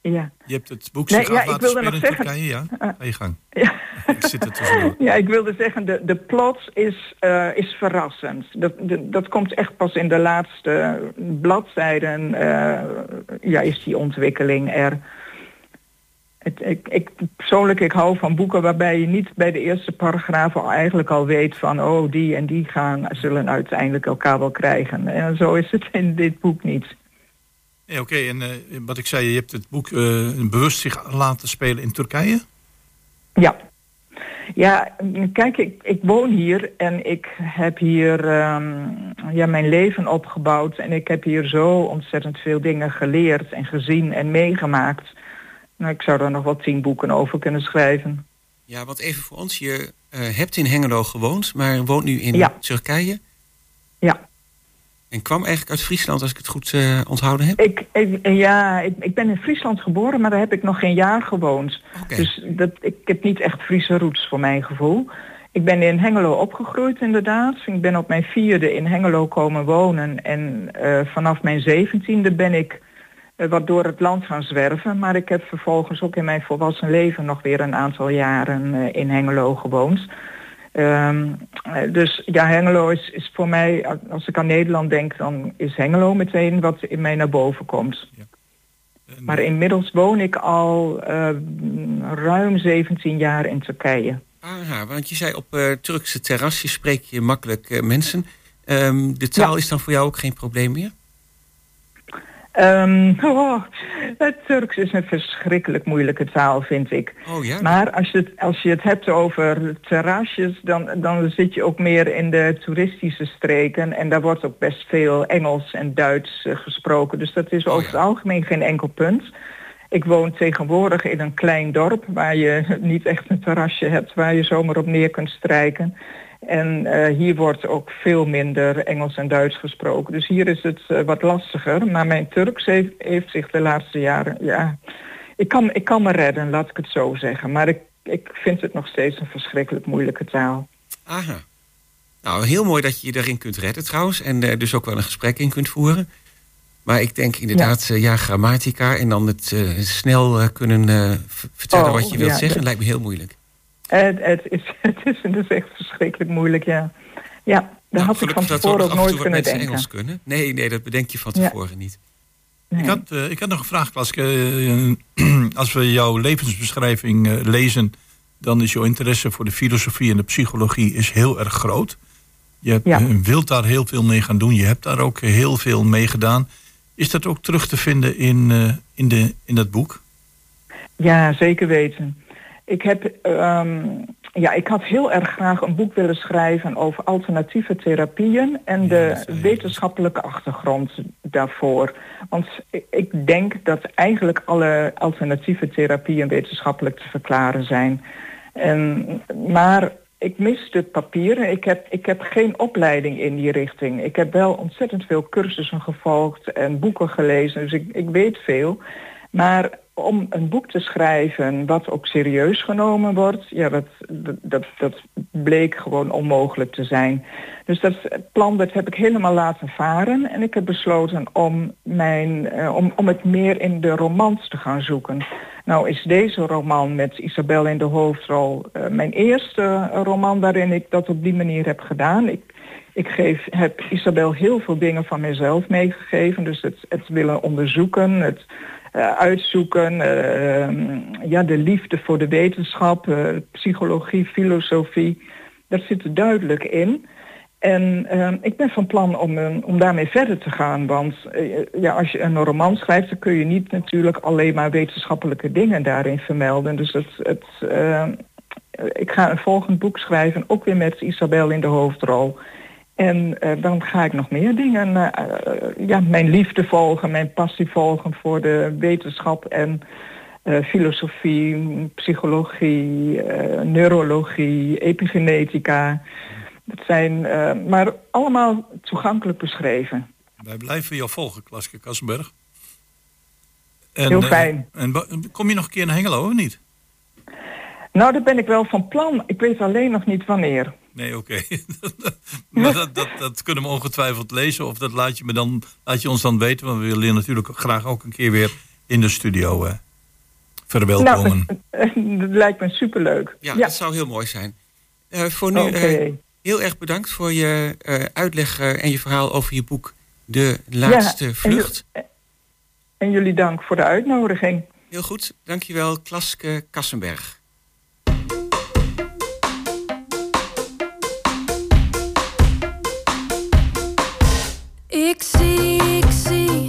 ja. Je hebt het boek Nee, zich ja, af ik laten wilde spelen in nog zeggen- Turkije, ja? Ga je gang. Ja. <laughs> Ik zit er tussendoor. <laughs> Ja, ik wilde zeggen, de, de plot is, eh, is verrassend. Dat, de- dat komt echt pas in de laatste bladzijden, eh, ja, is die ontwikkeling er. Het, ik, ik, persoonlijk, ik hou van boeken waarbij je niet bij de eerste paragraaf al eigenlijk al weet van, oh, die en die gaan, zullen uiteindelijk elkaar wel krijgen. En zo is het in dit boek niet. Ja, Oké, en eh, wat ik zei, je hebt het boek eh, bewust zich laten spelen in Turkije? Ja. Ja, kijk, ik, ik woon hier en ik heb hier ehm, ja, mijn leven opgebouwd. En ik heb hier zo ontzettend veel dingen geleerd en gezien en meegemaakt. Nou, ik zou daar nog wel tien boeken over kunnen schrijven. Ja, want even voor ons. Je eh, hebt in Hengelo gewoond, maar woont nu in Ja. Turkije. Ja. En kwam eigenlijk uit Friesland, als ik het goed eh, onthouden heb. Ik, ik, ja, ik, ik ben in Friesland geboren, maar daar heb ik nog geen jaar gewoond. Dus dat, ik heb niet echt Friese roots voor mijn gevoel. Ik ben in Hengelo opgegroeid inderdaad. Ik ben op mijn vierde in Hengelo komen wonen. En eh, vanaf mijn zeventiende ben ik wat door het land gaan zwerven. Maar ik heb vervolgens ook in mijn volwassen leven nog weer een aantal jaren eh, in Hengelo gewoond. Ehm, eh, dus ja, Hengelo is, is voor mij, als ik aan Nederland denk, dan is Hengelo meteen wat in mij naar boven komt. En, Maar inmiddels woon ik al eh, ruim 17 jaar in Turkije. Aha, want je zei op eh, Turkse terrasjes spreek je makkelijk eh, mensen. Ehm, de taal Ja. is dan voor jou ook geen probleem meer? Ehm, oh, het Turks is een verschrikkelijk moeilijke taal, vind ik. Oh ja? Maar als je het, als je het hebt over terrasjes, dan, dan zit je ook meer in de toeristische streken. En daar wordt ook best veel Engels en Duits eh, gesproken. Dus dat is Oh, over ja. het algemeen geen enkel punt. Ik woon tegenwoordig in een klein dorp waar je <laughs> niet echt een terrasje hebt waar je zomaar op neer kunt strijken. En eh, hier wordt ook veel minder Engels en Duits gesproken. Dus hier is het eh, wat lastiger. Maar mijn Turks heeft, heeft zich de laatste jaren, ja, ik kan, ik kan me redden, laat ik het zo zeggen. Maar ik, ik vind het nog steeds een verschrikkelijk moeilijke taal. Aha. Nou, heel mooi dat je je daarin kunt redden trouwens. En eh, dus ook wel een gesprek in kunt voeren. Maar ik denk inderdaad, ja, ja grammatica en dan het snel kunnen vertellen Oh, wat je wilt ja, zeggen, dat- lijkt me heel moeilijk. Het, <laughs> het, is, het is dus echt verschrikkelijk moeilijk, ja. Ja, daar had ik van tevoren ook nooit kunnen denken. Engels kunnen. Nee, nee, dat bedenk je van Ja. tevoren niet. Nee. Ik, had, eh, ik had nog een vraag, Klaske. Eh, <clears throat> als we jouw levensbeschrijving eh, lezen, dan is jouw interesse voor de filosofie en de psychologie is heel erg groot. Je hebt, Ja. wilt daar heel veel mee gaan doen. Je hebt daar ook heel veel mee gedaan. Is dat ook terug te vinden in, in, de, in dat boek? Ja, zeker weten. Ik, heb, ehm, ja, ik had heel erg graag een boek willen schrijven over alternatieve therapieën en de wetenschappelijke achtergrond daarvoor. Want ik- denk dat eigenlijk alle alternatieve therapieën wetenschappelijk te verklaren zijn. En, maar ik miste papieren. Ik heb, ik heb geen opleiding in die richting. Ik heb wel ontzettend veel cursussen gevolgd en boeken gelezen. Dus ik, ik weet veel. Maar om een boek te schrijven wat ook serieus genomen wordt, ja, dat, dat, dat, bleek gewoon onmogelijk te zijn. Dus dat plan dat heb ik helemaal laten varen en ik heb besloten om, mijn, eh, om, om het meer in de romans te gaan zoeken. Nou is deze roman met Isabel in de hoofdrol eh, mijn eerste roman waarin ik dat op die manier heb gedaan. Ik, ik geef, heb Isabel heel veel dingen van mezelf meegegeven. Dus het, het willen onderzoeken, het eh, uitzoeken, eh, ja, de liefde voor de wetenschap, eh, psychologie, filosofie. Dat zit er duidelijk in. En ehm, ik ben van plan om, een- om daarmee verder te gaan. Want eh, ja, als je een roman schrijft, dan kun je niet natuurlijk alleen maar wetenschappelijke dingen daarin vermelden. Dus het, het, ehm, ik ga een volgend boek schrijven, ook weer met Isabel in de hoofdrol. En eh, dan ga ik nog meer dingen, eh, eh, ja, mijn liefde volgen, mijn passie volgen voor de wetenschap en filosofie, psychologie, neurologie, epigenetica. Dat zijn maar allemaal toegankelijk beschreven. Wij blijven jou volgen, Klaske Kassenberg. En, Heel fijn. en kom je nog een keer naar Hengelo of niet? Nou, daar ben ik wel van plan. Ik weet alleen nog niet wanneer. Nee, oké. <laughs> maar dat, dat, dat kunnen we ongetwijfeld lezen. Of dat laat je, me dan, laat je ons dan weten. Want we willen je natuurlijk graag ook een keer weer in de studio eh, verwelkomen. Nou, dat lijkt me superleuk. Ja, ja. dat zou heel mooi zijn. Eh, voor nu eh, heel erg bedankt voor je eh, uitleg eh, en je verhaal over je boek De Laatste en Vlucht. ju- En jullie dank voor de uitnodiging. Heel goed, dankjewel Klaske Kassenberg. Ik zie,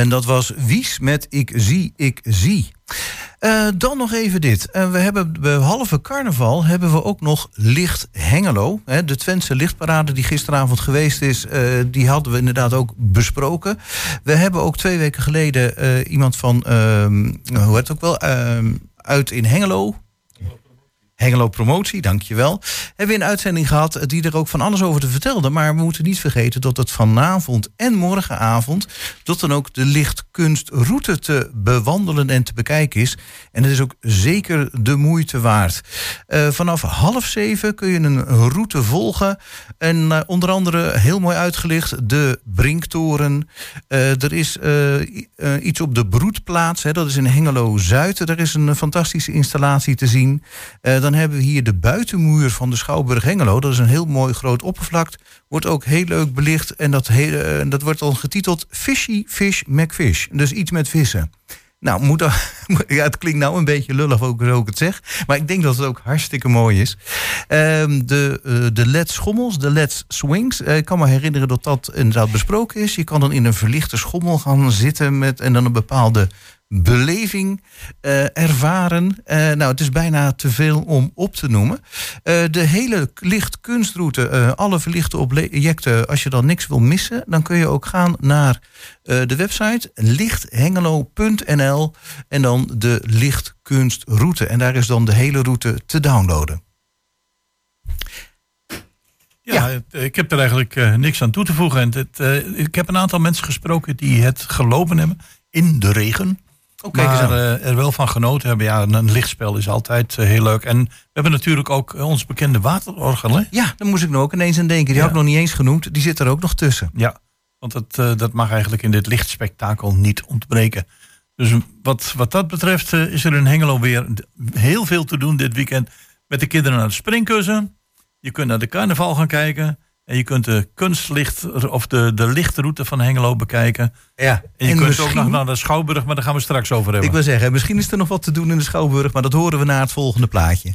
En dat was Wies met Ik zie, ik zie. Eh, dan nog even dit. Eh, we hebben behalve carnaval hebben we ook nog Licht Hengelo. De Twentse lichtparade die gisteravond geweest is, eh, die hadden we inderdaad ook besproken. We hebben ook twee weken geleden iemand van, ehm, hoe heet het ook wel, ehm, uit in Hengelo. Hengelo Promotie, dankjewel. Hebben we een uitzending gehad die er ook van alles over te vertelde. Maar we moeten niet vergeten dat het vanavond en morgenavond... dat dan ook de lichtkunstroute te bewandelen en te bekijken is. En het is ook zeker de moeite waard. Eh, vanaf half zeven kun je een route volgen. En eh, onder andere heel mooi uitgelicht de Brinktoren. Eh, er is eh, eh, iets op de Broedplaats, hè, dat is in Hengelo-Zuid. Daar is een eh, fantastische installatie te zien. Eh, dan hebben we hier de buitenmuur van de Schouwburg Hengelo. Dat is een heel mooi groot oppervlak. Wordt ook heel leuk belicht. En dat, he- eh, dat wordt dan getiteld Fishy Fish McFish. Dus iets met vissen. Nou, moet <laughs> ja, het klinkt nou een beetje lullig ook zo ik het zeg. Maar ik denk dat het ook hartstikke mooi is. Ehm, de, eh, de LED schommels, de LED swings. Eh, ik kan me herinneren dat dat inderdaad besproken is. Je kan dan in een verlichte schommel gaan zitten met, en dan een bepaalde beleving eh, ervaren. Eh, nou, het is bijna te veel om op te noemen. Eh, de hele lichtkunstroute, alle verlichte objecten, als je dan niks wil missen, dan kun je ook gaan naar de website lichthengelo.nl en dan de lichtkunstroute. En daar is dan de hele route te downloaden. Ja, ik heb er eigenlijk niks aan toe te voegen. En het, ik heb een aantal mensen gesproken die het gelopen hebben in de regen. Oh, kijk eens maar eh, er wel van genoten hebben. Ja, een, een lichtspel is altijd eh, heel leuk. En we hebben natuurlijk ook eh, ons bekende waterorgel. Hè? Ja, daar moest ik nou ook ineens aan denken. Die Ja. had ik nog niet eens genoemd. Die zit er ook nog tussen. Ja, want dat, dat mag eigenlijk in dit lichtspektakel niet ontbreken. Dus wat, wat dat betreft is er in Hengelo weer heel veel te doen dit weekend. Met de kinderen naar de springkussen. Je kunt naar de carnaval gaan kijken. En je kunt de kunstlicht of de, de lichtroute van Hengelo bekijken. Ja. En je kunt ook nog naar de Schouwburg, maar daar gaan we straks over hebben. Ik wil zeggen, misschien is er nog wat te doen in de Schouwburg, maar dat horen we na het volgende plaatje.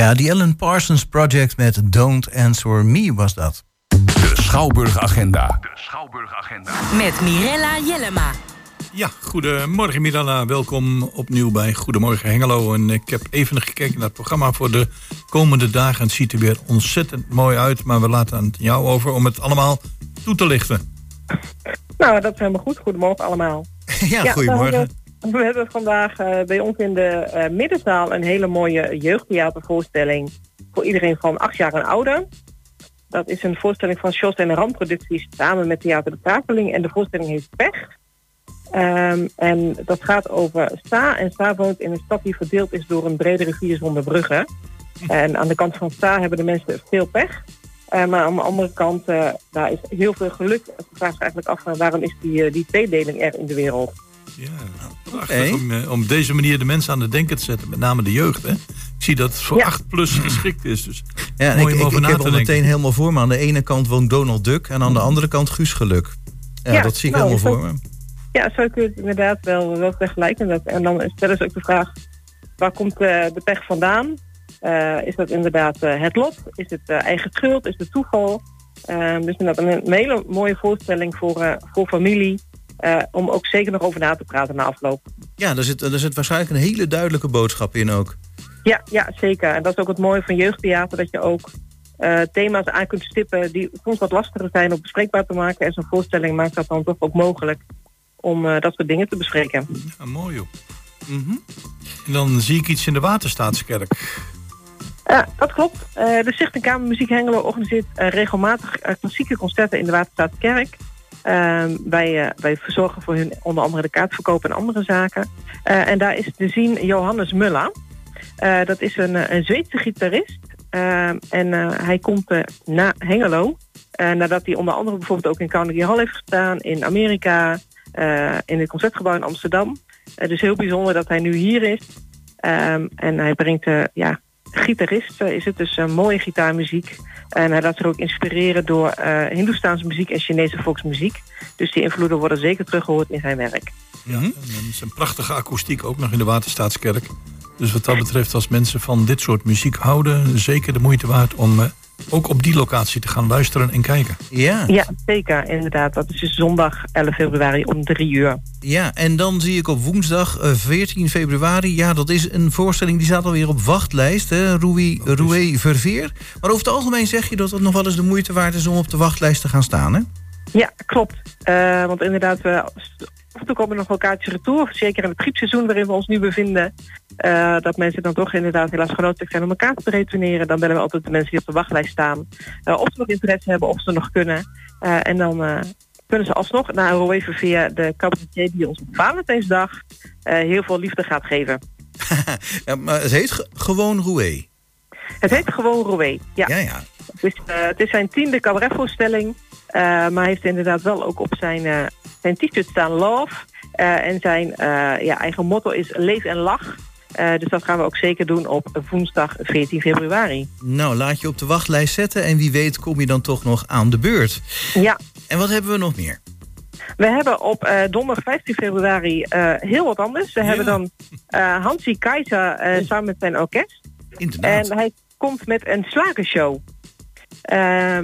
Ja, die Ellen Parsons Project met Don't Answer Me was dat. De Schouwburg Agenda. Met Mirella Jellema. Ja, goedemorgen Miranda. Welkom opnieuw bij Goedemorgen Hengelo. En ik heb even gekeken naar het programma voor de komende dagen. Het ziet er weer ontzettend mooi uit. Maar we laten aan jou over om het allemaal toe te lichten. Nou, dat is helemaal goed. Goedemorgen allemaal. <laughs> ja, goedemorgen. <laughs> We, hebben vandaag eh, bij ons in de eh, middenzaal een hele mooie jeugdtheatervoorstelling voor iedereen van acht jaar en ouder. Dat is een voorstelling van Jos en Randproducties samen met Theater de Takeling en de voorstelling heet Pech. Ehm, en dat gaat over Sta. En Sta woont in een stad die verdeeld is door een brede rivier zonder bruggen. En aan de kant van Sta hebben de mensen veel pech. Eh, maar aan de andere kant, daar is heel veel geluk. Vraagt zich eigenlijk af, waarom is die, die tweedeling er in de wereld? Ja, prachtig om, eh, om deze manier de mensen aan het denken te zetten. Met name de jeugd. Hè? Ik zie dat het voor Ja. 8 plus <clears throat> geschikt is. Dus Ja, mooi ik, om ik, over ik na heb al meteen helemaal voor me. Aan de ene kant woont Donald Duck en aan de andere kant Guus Geluk. Ja, Ja, dat zie ik nou, helemaal voor me. Ja, zo kun je het inderdaad wel, wel vergelijken. Dat, en dan stellen ze ook de vraag, waar komt eh, de pech vandaan? Eh, is dat inderdaad eh, het lot? Is het eh, eigen schuld? Is het toeval? Ehm, dus inderdaad een, een hele mooie voorstelling voor, voor familie. Eh, om ook zeker nog over na te praten na afloop. Ja, daar zit, daar zit waarschijnlijk een hele duidelijke boodschap in ook. Ja, ja, zeker. En dat is ook het mooie van jeugdtheater, dat je ook eh, thema's aan kunt stippen die soms wat lastiger zijn om bespreekbaar te maken. En zo'n voorstelling maakt dat dan toch ook mogelijk om eh, dat soort dingen te bespreken. Ja, mooi joh. En dan zie ik iets in de Waterstaatskerk. Ja, dat klopt. De Stichting Kamermuziek Hengelo organiseert regelmatig klassieke concerten in de Waterstaatskerk. Ehm, wij, eh, wij verzorgen voor hun onder andere de kaartverkoop en andere zaken. Eh, en daar is te zien Johannes Mulla. Eh, dat is een, een Zweedse gitarist. Ehm, en hij komt eh, na Hengelo. nadat hij onder andere bijvoorbeeld ook in Carnegie Hall heeft gestaan. In Amerika. in het Concertgebouw in Amsterdam. Dus heel bijzonder dat hij nu hier is. Ehm, en hij brengt ja, gitarist is het, dus mooie gitaarmuziek. En hij laat zich ook inspireren door eh Hindoestaanse muziek en Chinese volksmuziek. Dus die invloeden worden zeker teruggehoord in zijn werk. Ja, en dan is een prachtige akoestiek ook nog in de Waterstaatskerk. Dus wat dat betreft, als mensen van dit soort muziek houden, zeker de moeite waard om eh, ook op die locatie te gaan luisteren en kijken. Ja. Ja, zeker, inderdaad. Dat is dus zondag 11 februari om drie uur. Ja, en dan zie ik op woensdag eh, 14 februari... ja, dat is een voorstelling die staat alweer op wachtlijst, hè, Rui, Verveer. Maar over het algemeen zeg je dat het nog wel eens de moeite waard is... om op de wachtlijst te gaan staan, hè? Ja, klopt. Eh, want inderdaad, we, af en toe komen nog wel kaartjes retour. Zeker in het griepseizoen waarin we ons nu bevinden. eh, dat mensen dan toch inderdaad helaas genoodzaakt zijn om elkaar te retourneren. Dan bellen we altijd de mensen die op de wachtlijst staan. eh, of ze nog interesse hebben, of ze nog kunnen. En dan kunnen ze alsnog naar Roé via de cabaretier die ons op Valentijnsdag heel veel liefde gaat geven. <laughs> Ja, maar het heet ge- gewoon Roué. Het heet gewoon Roé. Ja. Ja, ja. Het is, het is zijn tiende cabaretvoorstelling. Eh, maar hij heeft inderdaad wel ook op zijn, eh, zijn t-shirt staan Love. Eh, en zijn ja, eigen motto is Leef en Lach. Dus dat gaan we ook zeker doen op woensdag 14 februari. Nou, laat je op de wachtlijst zetten... en wie weet kom je dan toch nog aan de beurt. Ja, En wat hebben we nog meer? we hebben op eh, donderdag 15 februari heel wat anders. We hebben dan Hansi Keizer eh, samen met zijn orkest. Inderdaad. En hij komt met een slagershow.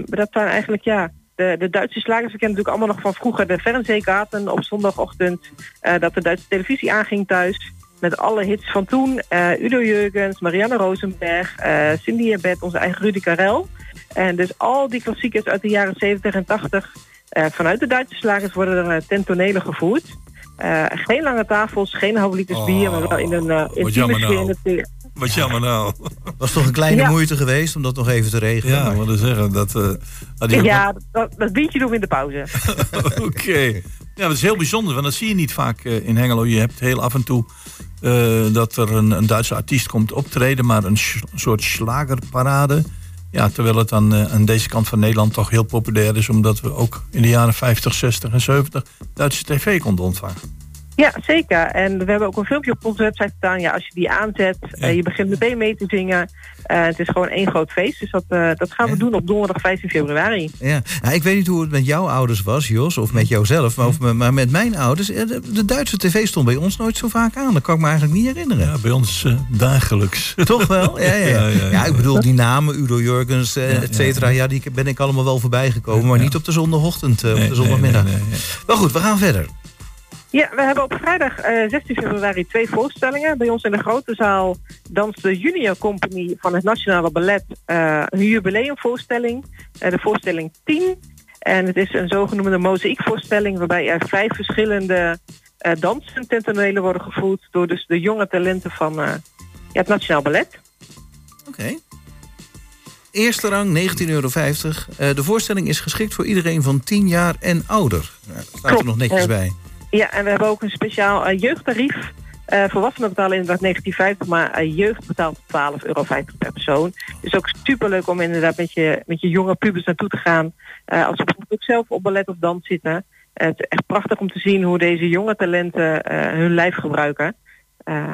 Dat zijn eigenlijk, ja, de, de Duitse slagers. We kennen natuurlijk allemaal nog van vroeger de Fernsehgarten op zondagochtend. eh, dat de Duitse televisie aanging thuis. Met alle hits van toen. Eh, Udo Jurgens, Marianne Rosenberg, eh, Cindy Beth, onze eigen Rudy Karel. En dus al die klassiekers uit de jaren 70 en 80... eh, vanuit de Duitse slagers worden er ten tonele gevoerd. Geen lange tafels, geen halve liters bier, maar wel in een uh, intieme sfeer. nou. in het theater. Wat jammer nou. <laughs> Was toch een kleine Ja. moeite geweest om dat nog even te regelen? Ja, maar- zeggen dat. eh, ook Ja, dat, dat biertje doen we in de pauze. <laughs> Oké. Ja, dat is heel bijzonder, want dat zie je niet vaak eh, in Hengelo. Je hebt heel af en toe eh, dat er een, een Duitse artiest komt optreden, maar een, sch- een soort slagerparade. Ja, terwijl het aan, eh, aan deze kant van Nederland toch heel populair is, omdat we ook in de jaren 50, 60 en 70 Duitse tv konden ontvangen. Ja, zeker. En we hebben ook een filmpje op onze website staan. Ja, als je die aanzet, eh, je begint meteen mee te zingen. Eh, het is gewoon één groot feest. Dus dat, eh, dat gaan we doen op donderdag 15 februari. Ja. Nou, ik weet niet hoe het met jouw ouders was, Jos, of met jouzelf. Maar, of, maar met mijn ouders, de, de Duitse tv stond bij ons nooit zo vaak aan. Dat kan ik me eigenlijk niet herinneren. Ja, bij ons eh, dagelijks. Toch wel? Ja, ja, ja. <laughs> Ja, ja, ja. ja, ik bedoel, die namen, Udo Jurgens, et cetera, ja, die ben ik allemaal wel voorbij gekomen. Maar niet op de zondagochtend, op de zondagmiddag. Maar goed, we gaan verder. Ja, we hebben op vrijdag eh, 16 februari twee voorstellingen. Bij ons in de grote zaal danst de Junior Company van het Nationale Ballet uh, een jubileumvoorstelling. Eh, de voorstelling 10. En het is een zogenoemde mozaïekvoorstelling waarbij er vijf verschillende dansen ten tonele worden gevoerd door dus de jonge talenten van ja, het Nationaal Ballet. Oké. Eerste rang, 19,50 euro. De voorstelling is geschikt voor iedereen van 10 jaar en ouder. Ja, dat staat er nog netjes bij. Ja, en we hebben ook een speciaal eh, jeugdtarief. Eh volwassenen betalen inderdaad 19,50, maar eh, jeugd betaalt 12,50 euro per persoon. Dus ook superleuk om inderdaad met je, met je jonge pubers naartoe te gaan. Als ze bijvoorbeeld ook zelf op ballet of dans zitten. Het is echt prachtig om te zien hoe deze jonge talenten hun lijf gebruiken.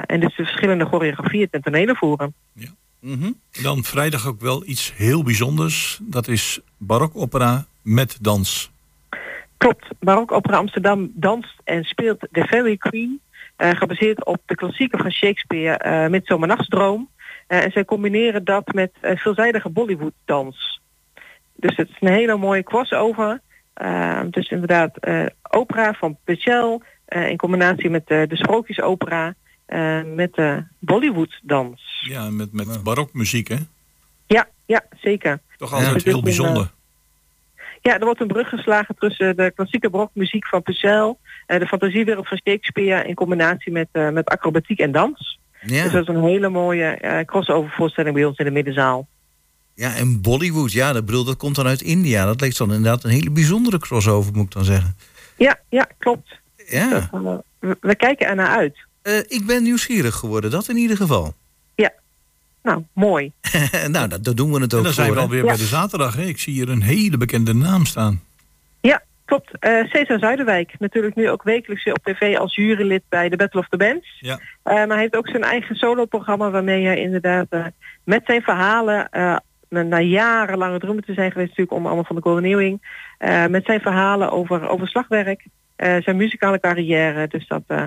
En dus de verschillende choreografieën ten voeren. Dan vrijdag ook wel iets heel bijzonders. Dat is barokopera met dans. Klopt. Barok Opera Amsterdam danst en speelt The Fairy Queen. eh, gebaseerd op de klassieker van Shakespeare, eh Midsomernachtsdroom. Eh, en zij combineren dat met eh, veelzijdige Bollywood dans. Dus het is een hele mooie crossover. Dus inderdaad opera van Pechel eh, in combinatie met de sprookjesopera met de Bollywood dans. Ja, met, met barokmuziek, hè? Ja, ja, zeker. Toch altijd Dus heel een, bijzonder. Ja, er wordt een brug geslagen tussen de klassieke barokmuziek van Purcell, eh, de fantasiewereld van Shakespeare in combinatie met, eh, met acrobatiek en dans. Ja. Dus dat is een hele mooie eh, crossover voorstelling bij ons in de middenzaal. Ja, en Bollywood, ja, dat, bedoel, dat komt dan uit India. Dat leek dan inderdaad een hele bijzondere crossover, moet ik dan zeggen. Ja, ja, klopt. Ja. Dat, we, we kijken er naar uit. Ik ben nieuwsgierig geworden, dat in ieder geval. Nou, mooi. <laughs> nou, dat, dat doen we het ook En dan zijn we alweer bij de zaterdag. Hè? Ik zie hier een hele bekende naam staan. Ja, klopt. Eh Cesar Zuiderwijk, natuurlijk nu ook wekelijks op tv als jurylid bij de Battle of the Bands. Ja. Eh, maar hij heeft ook zijn eigen soloprogramma waarmee hij inderdaad eh, met zijn verhalen, eh, na, jarenlange drummer te zijn geweest natuurlijk om allemaal van de eh met zijn verhalen over, over slagwerk, eh, zijn muzikale carrière. Dus dat eh,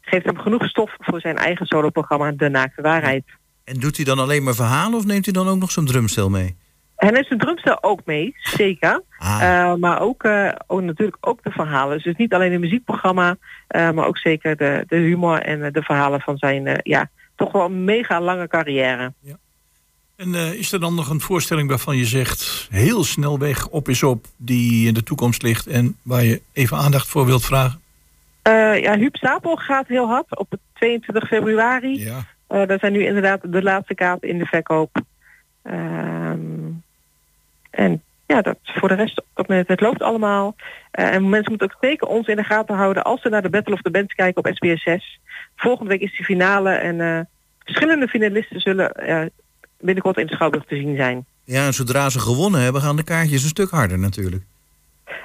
geeft hem genoeg stof voor zijn eigen soloprogramma De Naakte Waarheid. En doet hij dan alleen maar verhalen of neemt hij dan ook nog zo'n drumstel mee? En hij heeft zijn drumstel ook mee, zeker. Ah. Eh, maar ook, ook natuurlijk ook de verhalen. Dus het is niet alleen een muziekprogramma, eh, maar ook zeker de, de humor en de verhalen van zijn ja, toch wel een mega lange carrière. En eh, is er dan nog een voorstelling waarvan je zegt... heel snel weg, op is op, die in de toekomst ligt... en waar je even aandacht voor wilt vragen? Ja, Huub Stapel gaat heel hard op het 22 februari. Ja. Eh daar zijn nu inderdaad de laatste kaarten in de verkoop. Ehm, en ja, dat voor de rest, het, loopt allemaal. Eh, en mensen moeten ook zeker ons in de gaten houden als ze naar de Battle of the Bands kijken op SBS 6. Volgende week is die finale en eh, verschillende finalisten zullen binnenkort in de Schouwburg te zien zijn. Ja, en zodra ze gewonnen hebben, gaan de kaartjes een stuk harder natuurlijk.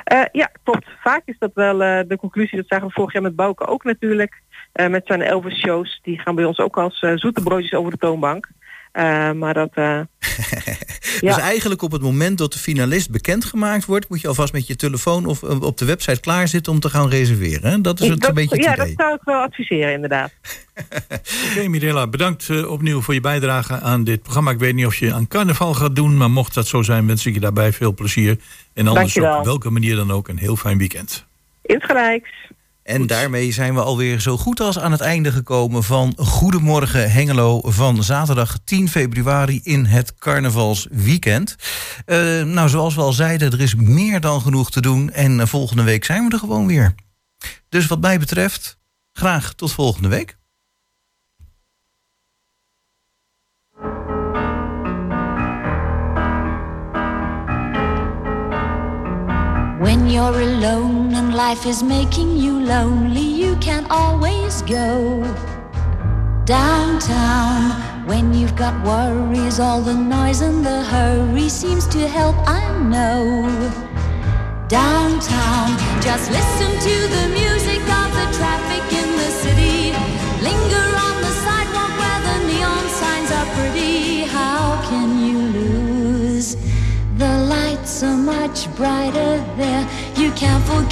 Eh, ja, klopt. Vaak is dat wel eh, de conclusie. Dat zagen we vorig jaar met Bouke ook natuurlijk. Eh, met zijn Elvis shows. Die gaan bij ons ook als zoete broodjes over de toonbank. Eh, maar dat... eh, <laughs> Dus eigenlijk op het moment dat de finalist bekendgemaakt wordt... moet je alvast met je telefoon of eh, op de website klaarzitten om te gaan reserveren. hè? Dat is het dat- een beetje het ja, idee. dat zou ik wel adviseren inderdaad. <laughs> Oké, Mirella, bedankt eh, opnieuw voor je bijdrage aan dit programma. Ik weet niet of je aan carnaval gaat doen, maar mocht dat zo zijn, wens ik je daarbij veel plezier. En anders Dankjewel. op welke manier dan ook een heel fijn weekend. Insgelijks. En daarmee zijn we alweer zo goed als aan het einde gekomen van Goedemorgen Hengelo van zaterdag 10 februari in het carnavalsweekend. Eh, nou, zoals we al zeiden, er is meer dan genoeg te doen en eh, volgende week zijn we er gewoon weer. Dus wat mij betreft, graag tot volgende week. When you're alone and life is making you lonely, you can always go downtown. When you've got worries, all the noise and the hurry seems to help, I know. Downtown, just listen to the music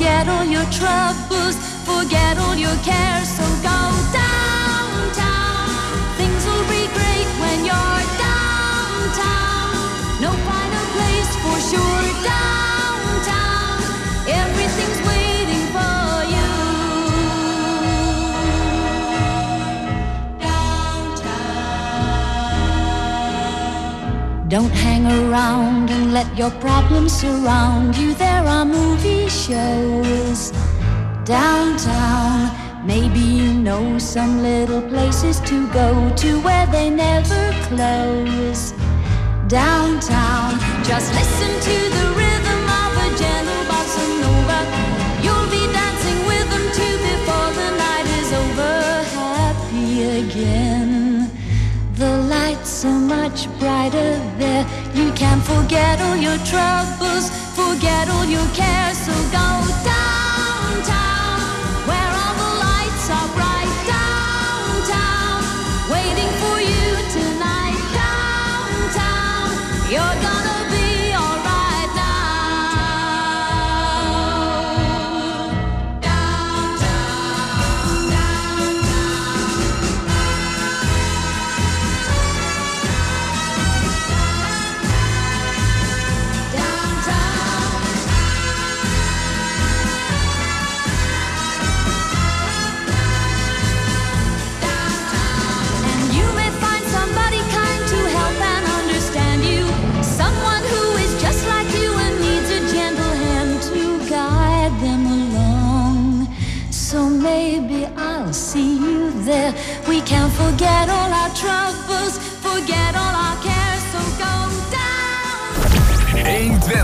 forget all your troubles, forget all your cares. So go downtown. Things will be great when you're downtown. No finer place for sure. Downtown, everything's waiting for you. Downtown. Don't hang around let your problems surround you. There are movie shows downtown. Maybe you know some little places to go to where they never close. Downtown, just listen to the are much brighter there. You can forget all your troubles, forget all your cares. So go downtown, una